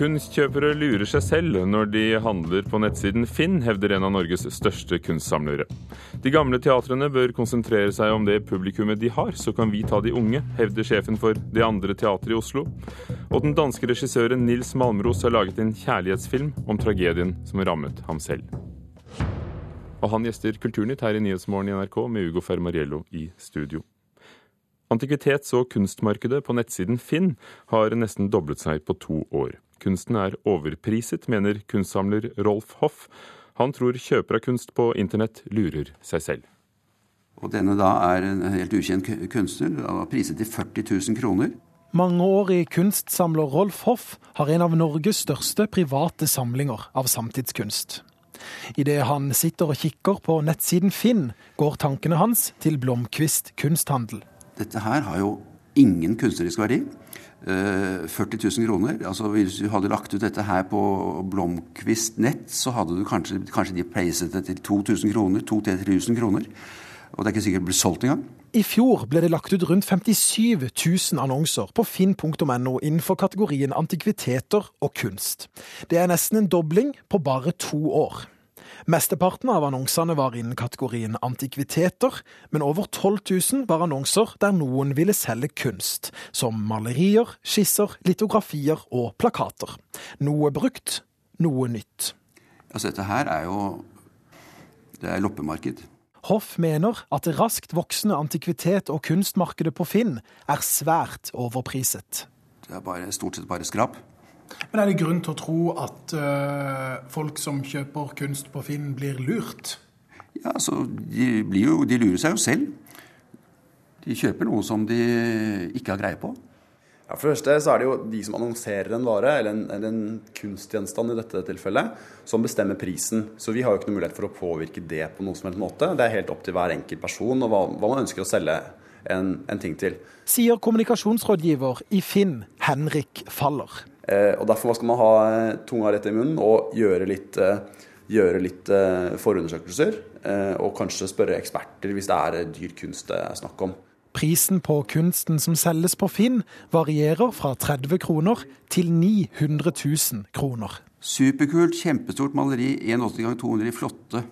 Kunstkjøpere lurer seg selv når de handler på nettsiden Finn, hevder en av Norges største kunstsamlere. De gamle teatrene bør konsentrere seg om det publikummet de har, så kan vi ta de unge, hevder sjefen for Det andre teatret i Oslo. Og den danske regissøren Nils Malmros har laget en kjærlighetsfilm om tragedien som rammet ham selv. Og han gjester Kulturnytt her i Nyhetsmorgen i NRK med Ugo Fermariello i studio. Antikvitets- og kunstmarkedet på nettsiden Finn har nesten doblet seg på to år. Kunsten er overpriset, mener kunstsamler Rolf Hoff. Han tror kjøpere av kunst på internett lurer seg selv. Og denne da er en helt ukjent kunstner, priset til 40 000 kroner. Mangeårig kunstsamler Rolf Hoff har en av Norges største private samlinger av samtidskunst. Idet han sitter og kikker på nettsiden Finn, går tankene hans til Blomkvist kunsthandel. Dette her har jo ingen kunstnerisk verdi. 40 eh, 000 kroner. Altså Hvis du hadde lagt ut dette her på Blomkvist nett, så hadde du kanskje, kanskje de priset det til 2000 kroner, 2000-3000 kroner. Og det er ikke sikkert det blir solgt engang. I fjor ble det lagt ut rundt 57 000 annonser på finn.no innenfor kategorien antikviteter og kunst. Det er nesten en dobling på bare to år. Mesteparten av annonsene var innen kategorien antikviteter, men over 12 000 var annonser der noen ville selge kunst, som malerier, skisser, litografier og plakater. Noe brukt, noe nytt. Altså dette her er jo det er loppemarked. Hoff mener at det raskt voksende antikvitet- og kunstmarkedet på Finn er svært overpriset. Det er bare, stort sett bare skrap. Men er det grunn til å tro at uh, folk som kjøper kunst på Finn, blir lurt? Ja, altså, de, jo, de lurer seg jo selv. De kjøper noe som de ikke har greie på. Ja, for det første så er det jo de som annonserer en vare, eller en, eller en, kunstgjenstand i dette tilfellet, som bestemmer prisen. Så vi har jo ikke noe mulighet for å påvirke det på noen som helst måte. Det er helt opp til hver enkelt person og hva, hva man ønsker å selge en, en ting til. Sier kommunikasjonsrådgiver i Finn, Henrik Faller. Eh, og Derfor skal man ha eh, tunga rett i munnen og gjøre litt, eh, gjøre litt forundersøkelser. Og kanskje spørre eksperter hvis det er dyr kunst det er snakk om. Prisen på kunsten som selges på Finn varierer fra 30 kroner til 900 000 kroner. Superkult, kjempestort maleri, 1,80 ganger 200 i flotte.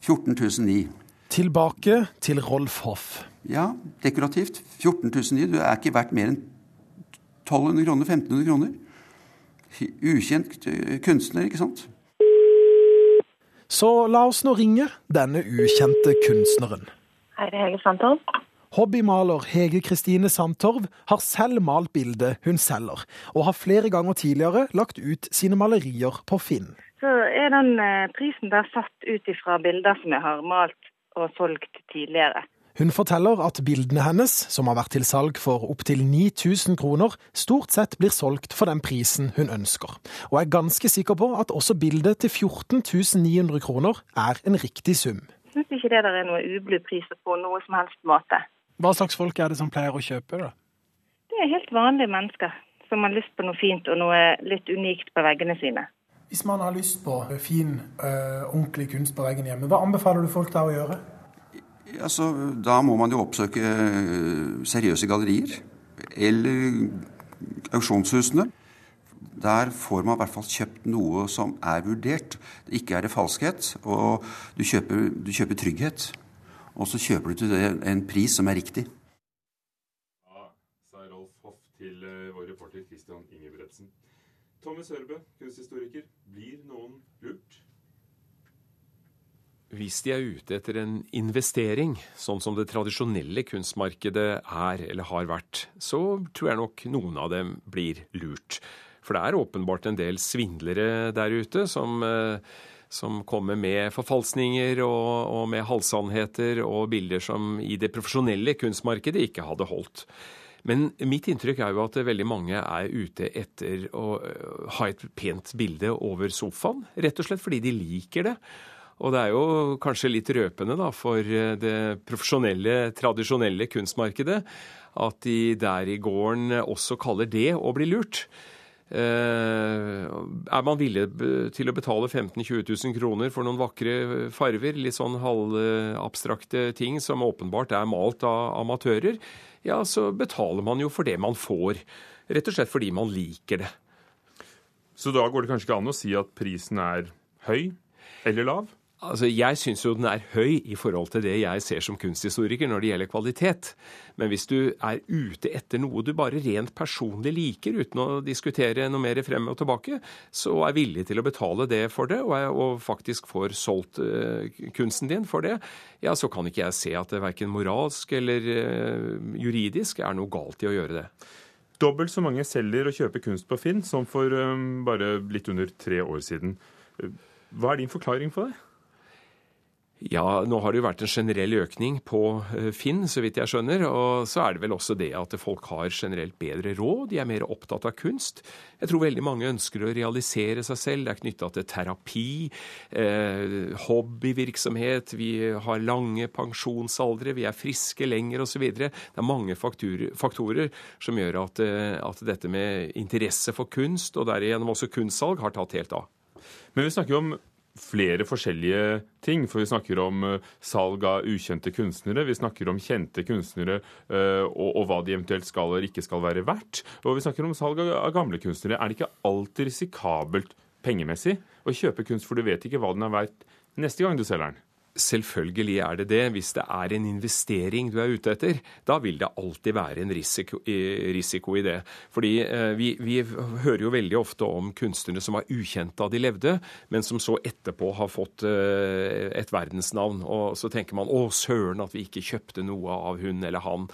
14 009. Tilbake til Rolf Hoff. Ja, dekorativt. 14 009. Du er ikke verdt mer enn 1200 kroner, 1500 kroner. Ukjent kunstner, ikke sant? Så la oss nå ringe denne ukjente kunstneren. Hei, det er Hege Sandtorv. Hobbymaler Hege Kristine Sandtorv har selv malt bildet hun selger, og har flere ganger tidligere lagt ut sine malerier på Finn. Så er den eh, prisen der satt ut ifra bilder som jeg har malt og solgt tidligere. Hun forteller at bildene hennes, som har vært til salg for opptil 9000 kroner, stort sett blir solgt for den prisen hun ønsker, og er ganske sikker på at også bildet til 14 900 kroner er en riktig sum. Jeg syns ikke det der er noe ublu priser på noe som helst måte. Hva slags folk er det som pleier å kjøpe, da? Det er helt vanlige mennesker som har lyst på noe fint og noe litt unikt på veggene sine. Hvis man har lyst på fin, øh, ordentlig kunst på veggen hjemme, hva anbefaler du folk da å gjøre? Altså, da må man jo oppsøke eh, seriøse gallerier. Eller auksjonshusene. Der får man i hvert fall kjøpt noe som er vurdert. Ikke er det falskhet. Og du kjøper, du kjøper trygghet. Og så kjøper du til det en pris som er riktig. Ja, sa Rolf Hoff til eh, vår reporter Christian Ingebretsen. Thomas Hørbø, kunsthistoriker. Blir noen lurt? Hvis de er ute etter en investering, sånn som det tradisjonelle kunstmarkedet er eller har vært, så tror jeg nok noen av dem blir lurt. For det er åpenbart en del svindlere der ute som, eh, som kommer med forfalskninger og, og med halvsannheter og bilder som i det profesjonelle kunstmarkedet ikke hadde holdt. Men mitt inntrykk er jo at veldig mange er ute etter å eh, ha et pent bilde over sofaen. Rett og slett fordi de liker det. Og det er jo kanskje litt røpende da, for eh, det profesjonelle, tradisjonelle kunstmarkedet at de der i gården også kaller det å bli lurt. Eh, er man villig til å betale 15 000-20 000 kroner for noen vakre farver, litt sånn halvabstrakte ting som åpenbart er malt av amatører, ja, så betaler man jo for det man får. Rett og slett fordi man liker det. Så da går det kanskje ikke an å si at prisen er høy eller lav? Altså, Jeg syns jo den er høy i forhold til det jeg ser som kunsthistoriker når det gjelder kvalitet. Men hvis du er ute etter noe du bare rent personlig liker, uten å diskutere noe mer frem og tilbake, så er villig til å betale det for det, og, og faktisk får solgt uh, kunsten din for det, ja, så kan ikke jeg se at det verken moralsk eller uh, juridisk er noe galt i å gjøre det. Dobbelt så mange selger og kjøper kunst på Finn som for um, bare litt under tre år siden. Hva er din forklaring på det? Ja, nå har det jo vært en generell økning på eh, Finn, så vidt jeg skjønner. Og så er det vel også det at folk har generelt bedre råd, de er mer opptatt av kunst. Jeg tror veldig mange ønsker å realisere seg selv. Det er knytta til terapi, eh, hobbyvirksomhet, vi har lange pensjonsaldre, vi er friske lenger osv. Det er mange faktorer, faktorer som gjør at, eh, at dette med interesse for kunst, og derigjennom også kunstsalg, har tatt helt av. Men vi snakker jo om flere forskjellige ting. For vi snakker om uh, salg av ukjente kunstnere, vi snakker om kjente kunstnere uh, og, og, hva de eventuelt skal eller ikke skal være verdt. Og vi snakker om salg av gamle kunstnere. Er det ikke alltid risikabelt pengemessig å kjøpe kunst, for du vet ikke hva den er verdt neste gang du selger den? Selvfølgelig er det det. Hvis det er en investering du er ute etter, da vil det alltid være en risiko, risiko i det. Fordi eh, vi, vi, hører jo veldig ofte om kunstnere som var ukjente da de levde, men som så etterpå har fått eh, et verdensnavn. Og så tenker man å søren at vi ikke kjøpte noe av hun eller han.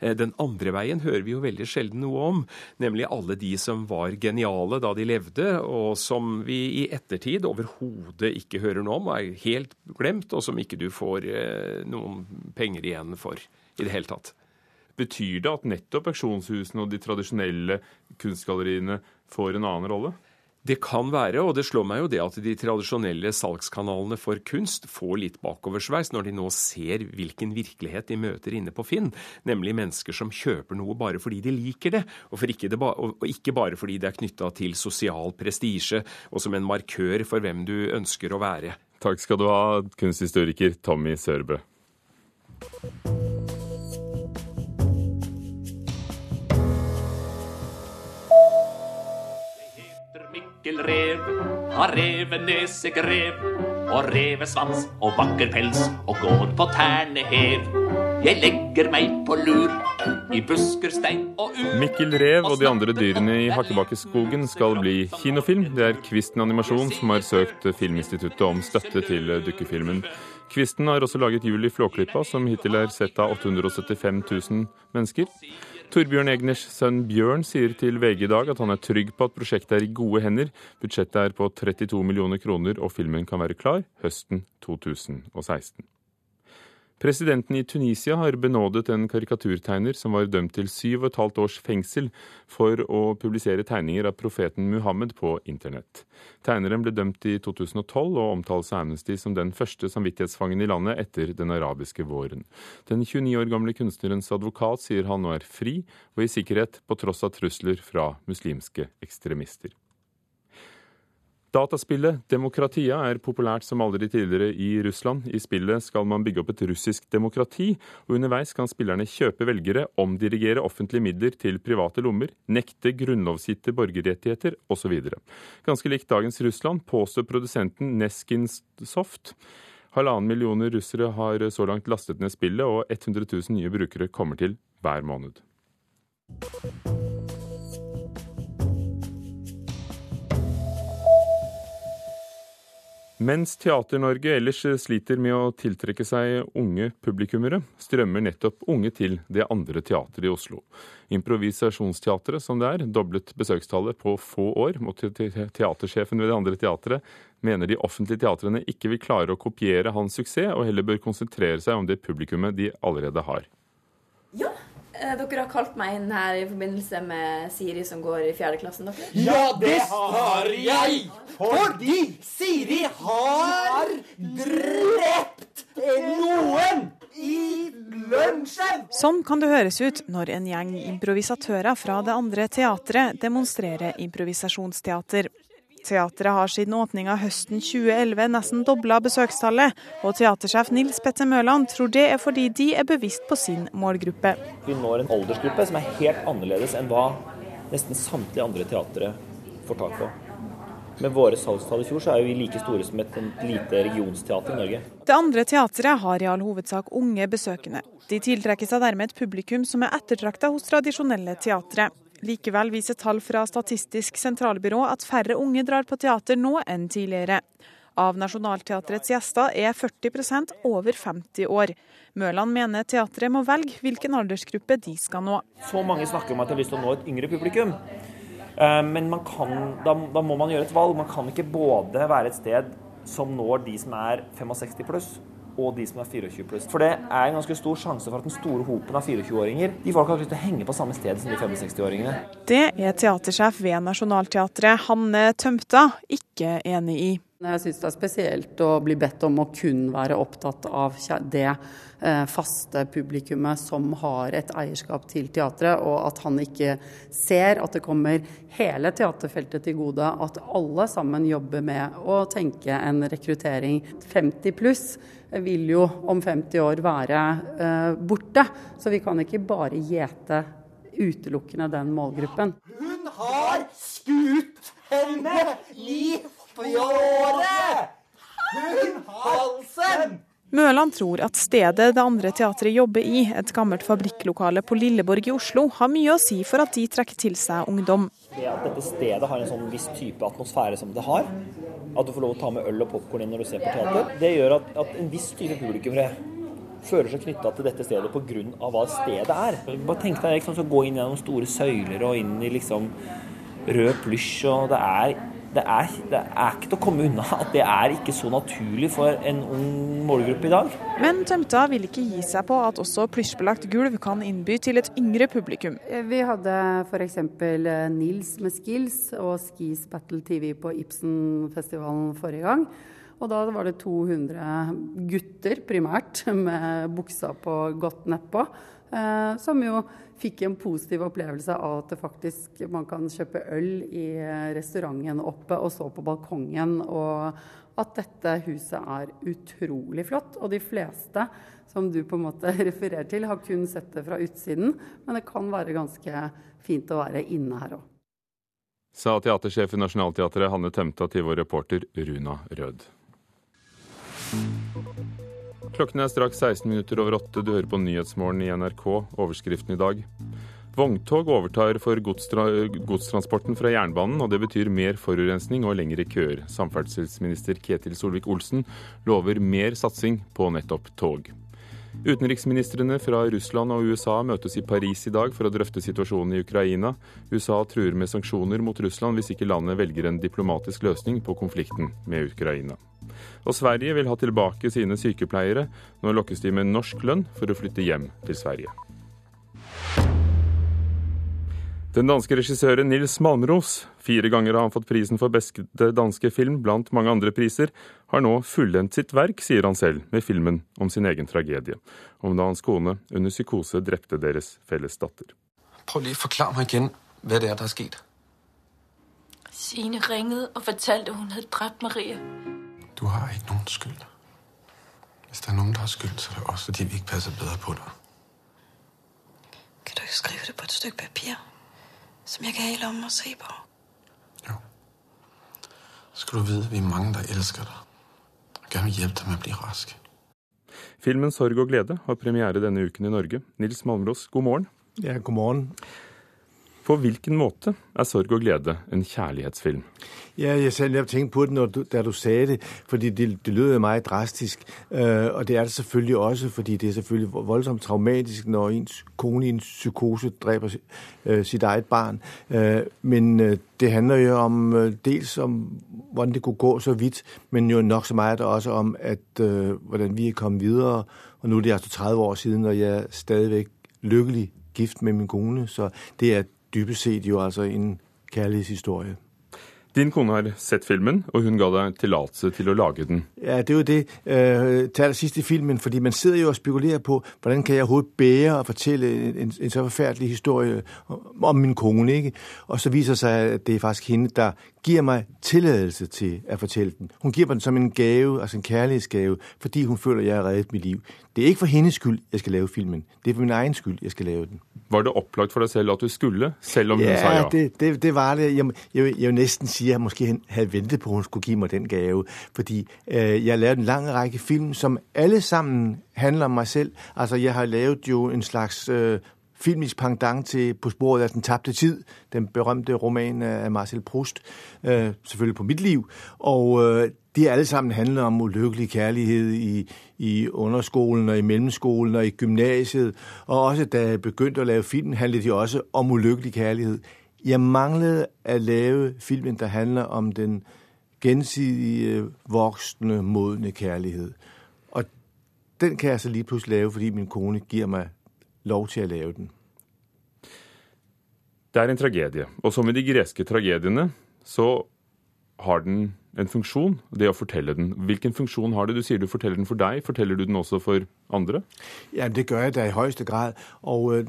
Eh, den andre veien hører vi jo veldig sjelden noe om, nemlig alle de som var geniale da de levde, og som vi i ettertid overhodet ikke hører noe om, er helt glemt. og som ikke du får eh, noen penger igjen for i det hele tatt. Betyr det at nettopp auksjonshusene og de tradisjonelle kunstgalleriene får en annen rolle? Det kan være, og det slår meg jo det at de tradisjonelle salgskanalene for kunst får litt bakoversveis når de nå ser hvilken virkelighet de møter inne på Finn, nemlig mennesker som kjøper noe bare fordi de liker det, og, ikke, det ba og ikke bare fordi det er knytta til sosial prestisje og som en markør for hvem du ønsker å være. Takk skal du ha, kunsthistoriker Tommy Sørbø. Mikkel Rev har revenesegrev og revesvans og vakker pels og går på tærne hev. Jeg legger meg på lur i busker, stein og ur Mikkel Rev og de andre dyrene i Hakkebakkeskogen skal bli kinofilm. Det er Kvisten Animasjon som har søkt Filminstituttet om støtte til dukkefilmen. Kvisten har også laget Jul i Flåklypa, som hittil er sett av 875 000 mennesker. Torbjørn Egners sønn Bjørn sier til VG i dag at han er trygg på at prosjektet er i gode hender. Budsjettet er på 32 millioner kroner, og filmen kan være klar høsten 2016. Presidenten i Tunisia har benådet en karikaturtegner som var dømt til syv og et halvt års fengsel for å publisere tegninger av profeten Muhammed på internett. Tegneren ble dømt i 2012 og omtales av Amnesty som den første samvittighetsfangen i landet etter den arabiske våren. Den 29 år gamle kunstnerens advokat sier han nå er fri og i sikkerhet på tross av trusler fra muslimske ekstremister. Dataspillet Demokratia er populært som aldri tidligere i Russland. I spillet skal man bygge opp et russisk demokrati, og underveis kan spillerne kjøpe velgere, omdirigere offentlige midler til private lommer, nekte grunnlovsgitte borgerrettigheter osv. Ganske likt dagens Russland, påstår produsenten Neskinsoft. Halvannen millioner russere har så langt lastet ned spillet, og 100 000 nye brukere kommer til hver måned. Mens Teater-Norge ellers sliter med å tiltrekke seg unge publikummere, strømmer nettopp unge til det andre teatret i Oslo. Improvisasjonsteatret, som det er, doblet besøkstallet på få år. Mot teatersjefen ved det andre teatret mener de offentlige teatrene ikke vil klare å kopiere hans suksess, og heller bør konsentrere seg om det publikummet de allerede har. Ja, Eh, dere har kalt meg inn her i forbindelse med Siri som går i fjerde klassen, dere? Ja, det har jeg! Fordi Siri har drept noen i lunsjen! Sånn kan det høres ut når en gjeng improvisatører fra det andre teatret demonstrerer improvisasjonsteater. Teatret har siden åpninga høsten 2011 nesten dobla besøkstallet, og teatersjef Nils Petter Mørland tror det er fordi de er bevisst på sin målgruppe. Vi når en aldersgruppe som er helt annerledes enn hva nesten samtlige andre teatre får tak på. med våre salgstall i fjor, så er vi like store som et, et lite regionsteater i Norge. Det andre teatret har i all hovedsak unge besøkende. De tiltrekker seg dermed et publikum som er ettertrakta hos tradisjonelle teatre. Likevel viser tall fra Statistisk sentralbyrå at færre unge drar på teater nå enn tidligere. Av Nationaltheatrets gjester er 40% over 50 år. Mørland mener teatret må velge hvilken aldersgruppe de skal nå. Så mange snakker om at de har lyst til å nå et yngre publikum. Eh, men kan, da, da, må man gjøre et valg. Man kan ikke både være et sted som når de som er 65 pluss, og de som er 24 pluss. For det er en ganske stor sjanse for at den store hopen av 24-åringer de folk har lyst til å henge på samme sted som de 65-åringene. Det er teatersjef ved Nationaltheatret, Hanne Tømta, ikke enig i. Jeg syns det er spesielt å bli bedt om å kun være opptatt av det eh, faste publikummet som har et eierskap til teatret, og at han ikke ser at det kommer hele teaterfeltet til gode. At alle sammen jobber med å tenke en rekruttering. 50 pluss vil jo om 50 år være eh, borte, så vi kan ikke bare gjete utelukkende den målgruppen. Hun har skutt henne i fjåret! Hun halsen! Mørland tror at stedet det andre teatret jobber i, et gammelt fabrikklokale på Lilleborg i Oslo, har mye å si for at de trekker til seg ungdom. Det at dette stedet har en sånn viss type atmosfære som det har, at du får lov å ta med øl og popkorn inn når du ser på teater, det gjør at, at en viss type publikummere føler seg knytta til dette stedet pga. hva stedet er. Bare tenk deg liksom, så gå inn gjennom store søyler og inn i liksom rød plysj, og det er det er, det er, ikke til å komme unna at det er ikke så naturlig for en ung målgruppe i dag. Men Tømta vil ikke gi seg på at også plysjbelagt gulv kan innby til et yngre publikum. Vi hadde f.eks. Eh, Nils med Skills og Skis Battle TV på Ibsenfestivalen forrige gang. Og da var det 200 gutter primært med buksa på godt nedpå. Eh, som jo fikk en positiv opplevelse av at faktisk man kan kjøpe øl i restauranten oppe og stå på balkongen. Og at dette huset er utrolig flott. Og de fleste som du på en måte refererer til, har kun sett det fra utsiden. Men det kan være ganske fint å være inne her òg. Sa teatersjef i Nationaltheatret Hanne Tømta til vår reporter Runa Rød. Klokken er straks 16 minutter over åtte. Du hører på Nyhetsmorgen i NRK. Overskriften i dag. Vogntog overtar for godstra godstransporten fra jernbanen, og det betyr mer forurensning og lengre køer. Samferdselsminister Ketil Solvik-Olsen lover mer satsing på nettopp tog. Utenriksministrene fra Russland og USA møtes i Paris i dag for å drøfte situasjonen i Ukraina. USA truer med sanksjoner mot Russland hvis ikke landet velger en diplomatisk løsning på konflikten med Ukraina. Og Sverige vil ha tilbake sine sykepleiere. Nå lokkes de med norsk lønn for å flytte hjem til Sverige. Den danske regissøren Nils Malmros, fire ganger har han fått prisen for beste danske film blant mange andre priser, har nå fullendt sitt verk, sier han selv, med filmen om sin egen tragedie. Om da hans kone under psykose drepte deres felles datter. Prøv lige å forklare meg igjen hva det er der har skjedd. Signe ringte og fortalte at hun hadde drept Marie. Du har ikke noen skyld. Hvis det er noen der har skyld, så er det også fordi vi ikke passer bedre på deg. Kan du ikke skrive det på et stykke papir, som jeg kan ha i lommen og se på? Jo. Så skal du vite vi er mange der elsker deg, og gjerne vil hjelpe deg med å bli rask. Filmen 'Sorg og glede' har premiere denne uken i Norge. Nils Malmros, god morgen. Ja, god morgen. På hvilken måte er 'Sorg og glede' en kjærlighetsfilm? Ja, jeg selv jeg tenkte på det du, da du sa det, fordi det, det lød meget drastisk. Uh, og det er det selvfølgelig også, fordi det er selvfølgelig voldsomt traumatisk når ens kone i en psykose dreper uh, sitt eget barn. Uh, men det handler jo om dels om hvordan det kunne gå så vidt, men jo nok så meget også om at, hvordan vi er kommet videre. Og nå er det altså 30 år siden, og jeg er stadigvæk lykkelig gift med min kone, så det er dypest sett jo altså en kjærlighetshistorie. Din kone har sett filmen, og hun ga deg tillatelse til å lage den. Ja, det er jo det uh, til det siste i filmen, fordi man sitter jo og spekulerer på hvordan kan jeg overhodet bære å fortelle en, en så forferdelig historie om min kone. ikke? Og så viser det seg at det er faktisk henne der gir meg tillatelse til å fortelle den. Hun gir meg den som en gave, altså en kjærlighetsgave, fordi hun føler jeg har reddet mitt liv. Det er ikke for hennes skyld jeg skal lave filmen, det er for min egen skyld jeg skal lave den. Var det opplagt for deg selv at du skulle, selv om hun sa Ja, ja? det, det, det var det. Jeg, jeg, jeg vil nesten si at jeg måske hadde ventet på, at hun skulle gi meg den gave. Fordi øh, jeg har lavet en lang række film, som alle sammen handler om meg selv. Altså, jeg har lavet jo en slags øh, filmisk pendant til På sporet af den tabte tid, den berømte roman af Marcel Proust, øh, selvfølgelig på mit liv. Og øh, de alle sammen handler om ulykkelig kærlighed i, i underskolen og i mellemskolen og i gymnasiet. Og også da jeg begyndte at lave film, handlede de også om ulykkelig kærlighed. Jeg manglede at lave filmen, der handler om den gensidige, voksne, modne kærlighed. Og den kan jeg så lige pludselig lave, fordi min kone giver mig lov til å lave den. Det er en tragedie. Og som i de greske tragediene, så har den en funksjon, det å fortelle den. Hvilken funksjon har det? Du sier du forteller den for deg. Forteller du den også for andre? Ja, det gør jeg da i høyeste grad. Og øh,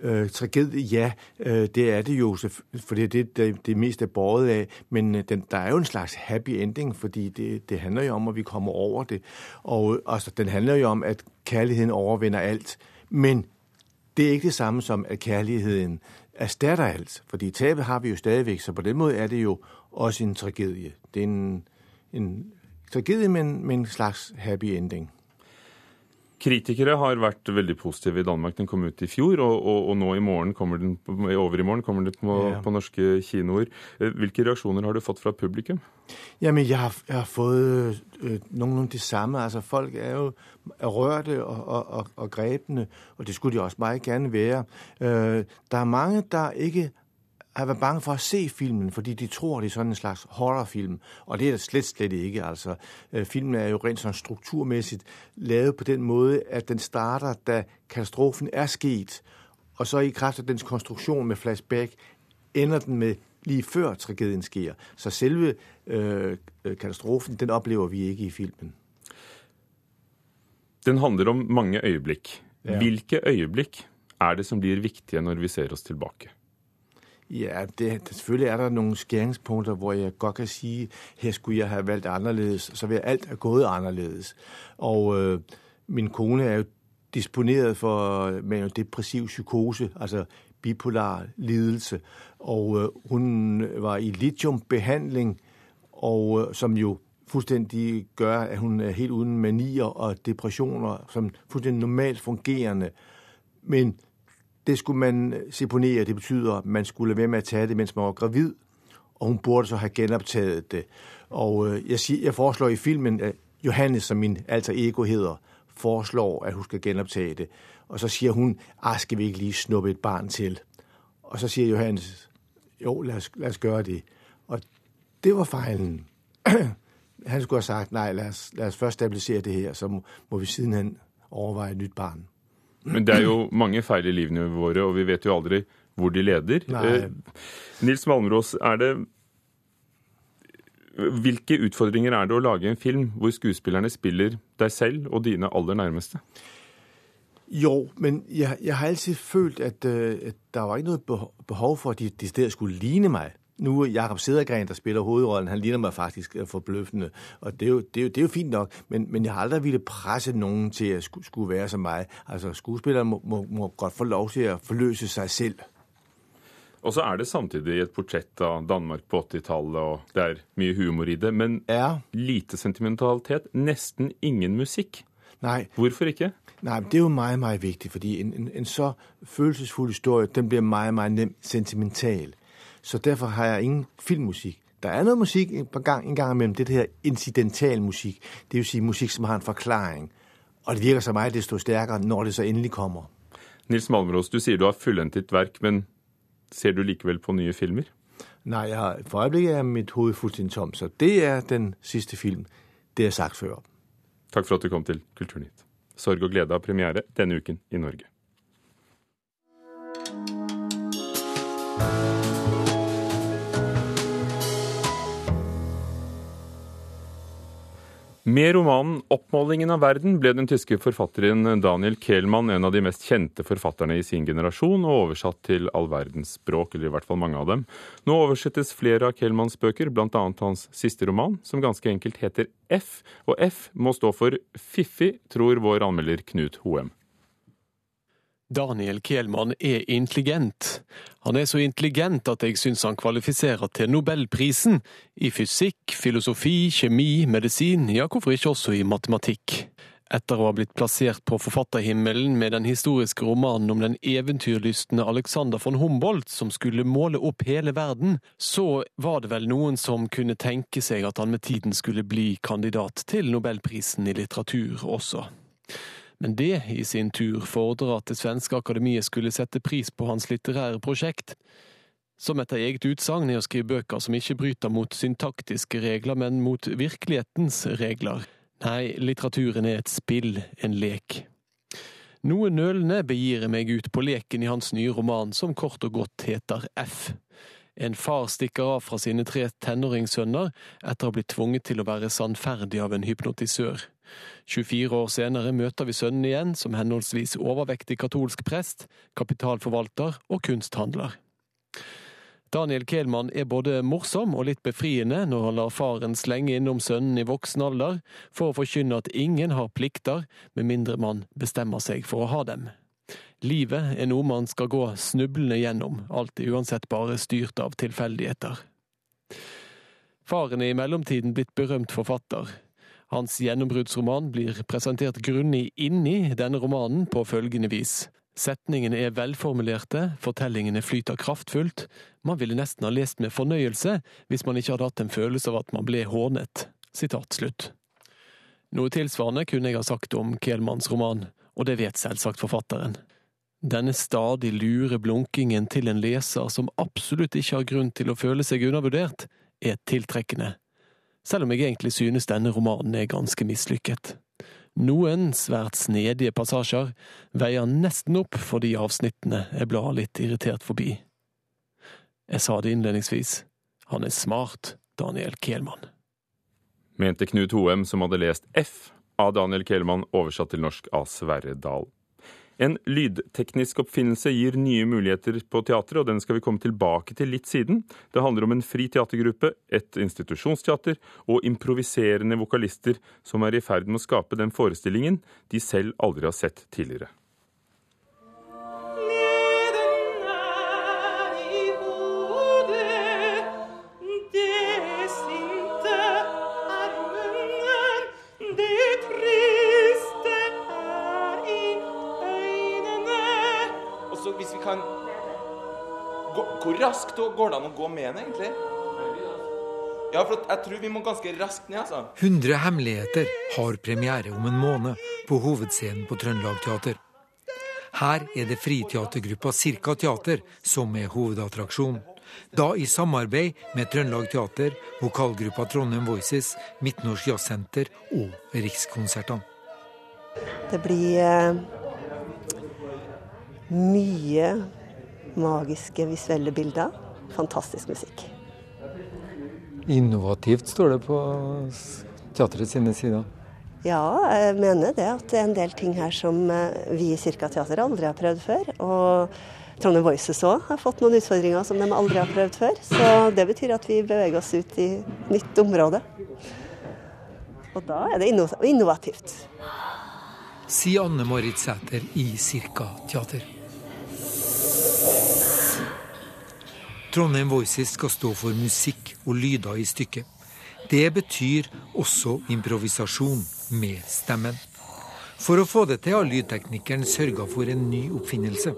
øh, tragedie, ja, øh, det er det jo, for det er det, det, det mest er båret av. Men øh, den, der er jo en slags happy ending, fordi det, det handler jo om, at vi kommer over det. Og øh, altså, den handler jo om, at kjærligheten overvinner alt. Men det er ikke det samme som, at kærligheden erstatter alt. Fordi tabet har vi jo stadigvæk, så på den måde er det jo også en tragedie. Det er en, en tragedie men med en slags happy ending. Kritikere har vært veldig positive i Danmark. Den kom ut i fjor, og, og, og nå i morgen kommer den, over i morgen kommer den på, Ja. på norske kinoer. Eh, Hvilke reaksjoner har du fått fra publikum? Jamen, jeg har, jeg har fått øh, nogenlunde det samme. Altså, folk er jo rørte og, og, og, og grepne, og det skulle de også meget gerne være. Øh, der er mange, der ikke har vært bange for å se filmen, fordi de tror, det er sådan en slags horrorfilm. Og det er det slett, slett ikke. Altså, øh, filmen er jo rent sånn strukturmessig lavet på den måte at den starter, da katastrofen er sket, og så i kraft av dens konstruksjon med flashback, ender den med lige før tragedien sker. Så selve øh, øh, katastrofen, den oplever vi ikke i filmen. Den handler om mange øyeblikk. Ja. Hvilke øyeblikk er det som blir viktige når vi ser oss tilbake? Ja, det, selvfølgelig er der nogle skæringspunkter, hvor jeg godt kan sige, her skulle jeg have valgt anderledes, så vil alt ha gået anderledes. Og øh, min kone er jo disponeret for en depressiv psykose, altså bipolar lidelse, og øh, hun var i lithiumbehandling, og øh, som jo fuldstændig gør, at hun er helt uden manier og depressioner, som fuldstændig normalt fungerende. Men det skulle man seponere. Det betyder, at man skulle lade være med at tage det, mens man var gravid. Og hun burde så have genoptaget det. Og øh, jeg, siger, jeg foreslår i filmen, at Johannes, som min alter ego hedder, foreslår, at hun skal genoptage det. Og så siger hun, ah, skal vi ikke lige snuppe et barn til? Og så siger Johannes, jo, lad os, lad os gøre det. Og det var fejlen. Han skulle have sagt, nej, lad os, lad os først stabilisere det her, så må, må vi sidenhen overveje et nyt barn. Men det er jo mange feil i livene våre, og vi vet jo aldri hvor de leder. Nei. Eh, Nils Malmros, er det Hvilke utfordringer er det å lage en film hvor skuespillerne spiller deg selv og dine aller nærmeste? Jo, men jeg, jeg har alltid følt, at, øh, at der var ikke noe behov for, at de, de skulle ligne mig. Nu er Jakob Sedergren, der spiller hovedrollen, han ligner mig faktisk øh, forbløffende, og det er jo, det er jo, det er jo fint nok, men, men jeg har aldrig ville presse nogen til at skulle, være som mig. Altså, skuespillere må, må, må godt få lov til at forløse sig selv. Og så er det samtidig et portrett av Danmark på 80-tallet, og det er mye humor i det, men lite sentimentalitet, nesten ingen musikk. Nei. Hvorfor ikke? Nei, det er jo meget, meget viktig, fordi en, en, en så følelsesfull historie, den blir meget, meget nemt sentimental. Så derfor har jeg ingen filmmusik. Der er noget musik en, gang, en gang imellem, det her incidental musik. Det vil sige musik, som har en forklaring. Og det virker så meget desto stærkere, når det så endelig kommer. Nils Malmros, du sier du har fullendt ditt verk, men ser du likevel på nye filmer? Nej, jeg har, for øjeblikket er mit hoved fuldstændig tom, så det er den sidste film. Det har sagt før. Takk for at du kom til Kulturnytt. Sorg og glede av premiere denne uken i Norge. Med romanen 'Oppmålingen av verden' ble den tyske forfatteren Daniel Kehlmann en av de mest kjente forfatterne i sin generasjon, og oversatt til all verdens språk, eller i hvert fall mange av dem. Nå oversettes flere av Kehlmanns bøker, bl.a. hans siste roman, som ganske enkelt heter F, og F må stå for fiffig, tror vår anmelder Knut Hoem. Daniel Kielmann er intelligent. Han er så intelligent at jeg syns han kvalifiserer til Nobelprisen i fysikk, filosofi, kjemi, medisin, ja hvorfor ikke også i matematikk. Etter å ha blitt plassert på forfatterhimmelen med den historiske romanen om den eventyrlystne Alexander von Humboldt som skulle måle opp hele verden, så var det vel noen som kunne tenke seg at han med tiden skulle bli kandidat til Nobelprisen i litteratur også. Men det i sin tur fordrer at det svenske akademiet skulle sette pris på hans litterære prosjekt, som etter eget utsagn er å skrive bøker som ikke bryter mot syntaktiske regler, men mot virkelighetens regler. Nei, litteraturen er et spill, en lek. Noe nølende begir jeg meg ut på leken i hans nye roman, som kort og godt heter F. En far stikker av fra sine tre tenåringssønner etter å ha blitt tvunget til å være sannferdig av en hypnotisør. 24 år senere møter vi sønnen igjen som henholdsvis overvektig katolsk prest, kapitalforvalter og kunsthandler. Daniel Kehlmann er både morsom og litt befriende når han lar faren slenge innom sønnen i voksen alder for å forkynne at ingen har plikter med mindre man bestemmer seg for å ha dem. Livet er noe man skal gå snublende gjennom, alltid uansett bare styrt av tilfeldigheter. Faren er i mellomtiden blitt berømt forfatter. Hans gjennombruddsroman blir presentert grundig inni denne romanen på følgende vis. Setningene er velformulerte, fortellingene flyter kraftfullt, man ville nesten ha lest med fornøyelse hvis man ikke hadde hatt en følelse av at man ble hånet. Sitat slutt. Noe tilsvarende kunne jeg ha sagt om Kehlmanns roman, og det vet selvsagt forfatteren. Denne stadig lure blunkingen til en leser som absolutt ikke har grunn til å føle seg undervurdert, er tiltrekkende, selv om jeg egentlig synes denne romanen er ganske mislykket. Noen svært snedige passasjer veier nesten opp for de avsnittene jeg blar litt irritert forbi. Jeg sa det innledningsvis, han er smart, Daniel Kehlmann. Mente Knut Hoem, som hadde lest F av Daniel Kehlmann, oversatt til norsk av Sverre Dahl. En lydteknisk oppfinnelse gir nye muligheter på teatret, og den skal vi komme tilbake til litt siden. Det handler om en fri teatergruppe, et institusjonsteater og improviserende vokalister som er i ferd med å skape den forestillingen de selv aldri har sett tidligere. Hvor raskt går det an å gå med den, egentlig? Ja, for jeg tror vi må ganske raskt ned, altså. 100 hemmeligheter har premiere om en måned på hovedscenen på Trøndelag Teater. Her er det friteatergruppa Cirka Teater som er hovedattraksjon. Da i samarbeid med Trøndelag Teater, vokalgruppa Trondheim Voices, Midtnorsk Jazzsenter og Rikskonsertene. Det blir eh, mye magiske visuelle bilder. Fantastisk musikk. Innovativt står det på teatret sine sider. Ja, jeg mener det. At det er en del ting her som eh, vi i Cirka Teater aldri har prøvd før. Og Trondheim Voices òg har fått noen utfordringer som de aldri har prøvd før. Så det betyr at vi beveger oss ut i nytt område. Og da er det innovativt. Sier Anne Marit Sæter i Cirka Teater. Trondheim Voices skal stå for musikk og lyder i stykket. Det betyr også improvisasjon med stemmen. For å få det til har lydteknikeren sørga for en ny oppfinnelse.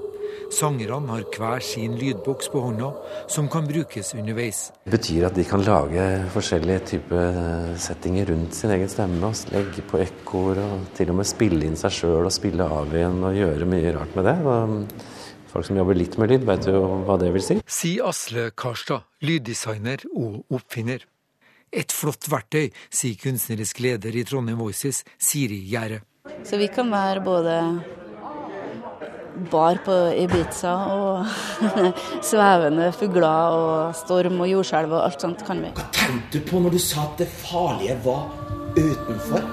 Sangerne har hver sin lydboks på hånda, som kan brukes underveis. Det betyr at de kan lage forskjellige typer settinger rundt sin egen stemme. og Legge på ekkoer og til og med spille inn seg sjøl og spille av igjen og gjøre mye rart med det. Folk som jobber litt med lyd, vet jo hva det vil si. Sier Asle Karstad, lyddesigner og oppfinner. Et flott verktøy, sier kunstnerisk leder i Trondheim Voices, Siri Gjære. Så vi kan være både bar på Ibiza og svevende fugler og storm og jordskjelv og alt sånt kan vi. Hva tenkte du på når du sa at det farlige var utenfor?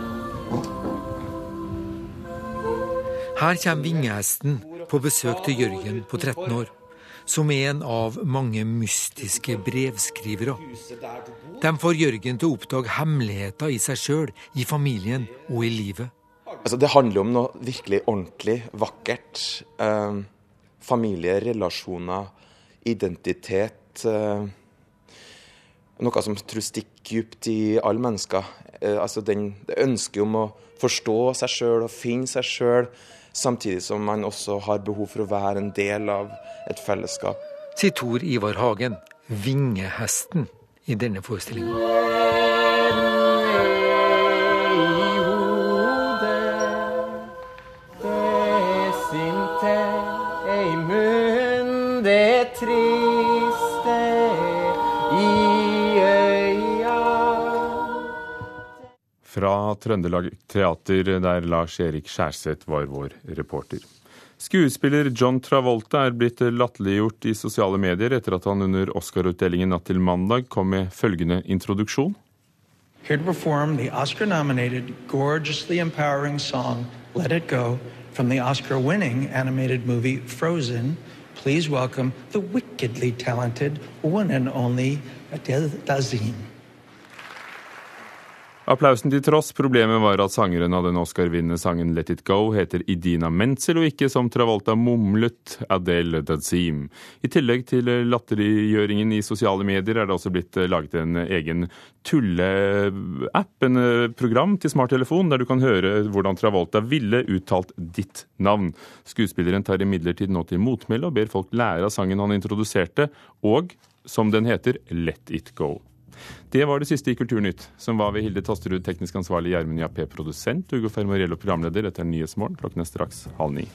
Her kommer vingehesten på besøk til Jørgen på 13 år, som er en av mange mystiske brevskrivere. De får Jørgen til å oppdage hemmeligheter i seg sjøl, i familien og i livet. Altså, det handler om noe virkelig ordentlig vakkert. Eh, familie, relasjoner, identitet. Eh, noe som tror stikker dypt i alle mennesker. Eh, altså den, det ønsket om å forstå seg sjøl og finne seg sjøl, samtidig som man også har behov for å være en del av et fellesskap. Sier Tor Ivar Hagen, vingehesten i denne forestillinga. Fra Trøndelag Teater, der Lars-Erik Skjærseth var vår reporter. Skuespiller John Travolta er blitt latterliggjort i sosiale medier etter at han under Oscar-utdelingen natt til mandag kom med følgende introduksjon. Here to perform the Oscar-nominated, gorgeously empowering song "Let It Go" from the Oscar-winning animated movie Frozen. Please welcome the wickedly talented one and only Adele Dazim. Applausen til tross, problemet var at sangeren av den Oscar-vinnende sangen Let It Go heter Idina Menzel, og ikke som Travolta mumlet Adele Dazim. I tillegg til latterliggjøringen i sosiale medier er det også blitt laget en egen tulleapp, en program til smarttelefon, der du kan høre hvordan Travolta ville uttalt ditt navn. Skuespilleren tar imidlertid nå til motmæle og ber folk lære av sangen han introduserte, og som den heter Let It Go. Det var det siste i Kulturnytt, som var ved Hilde Tosterud, teknisk ansvarlig, Gjermund Jappé, produsent, Ugo Fermariello, programleder. Dette er Nyhetsmorgen. Klokken er straks halv ni.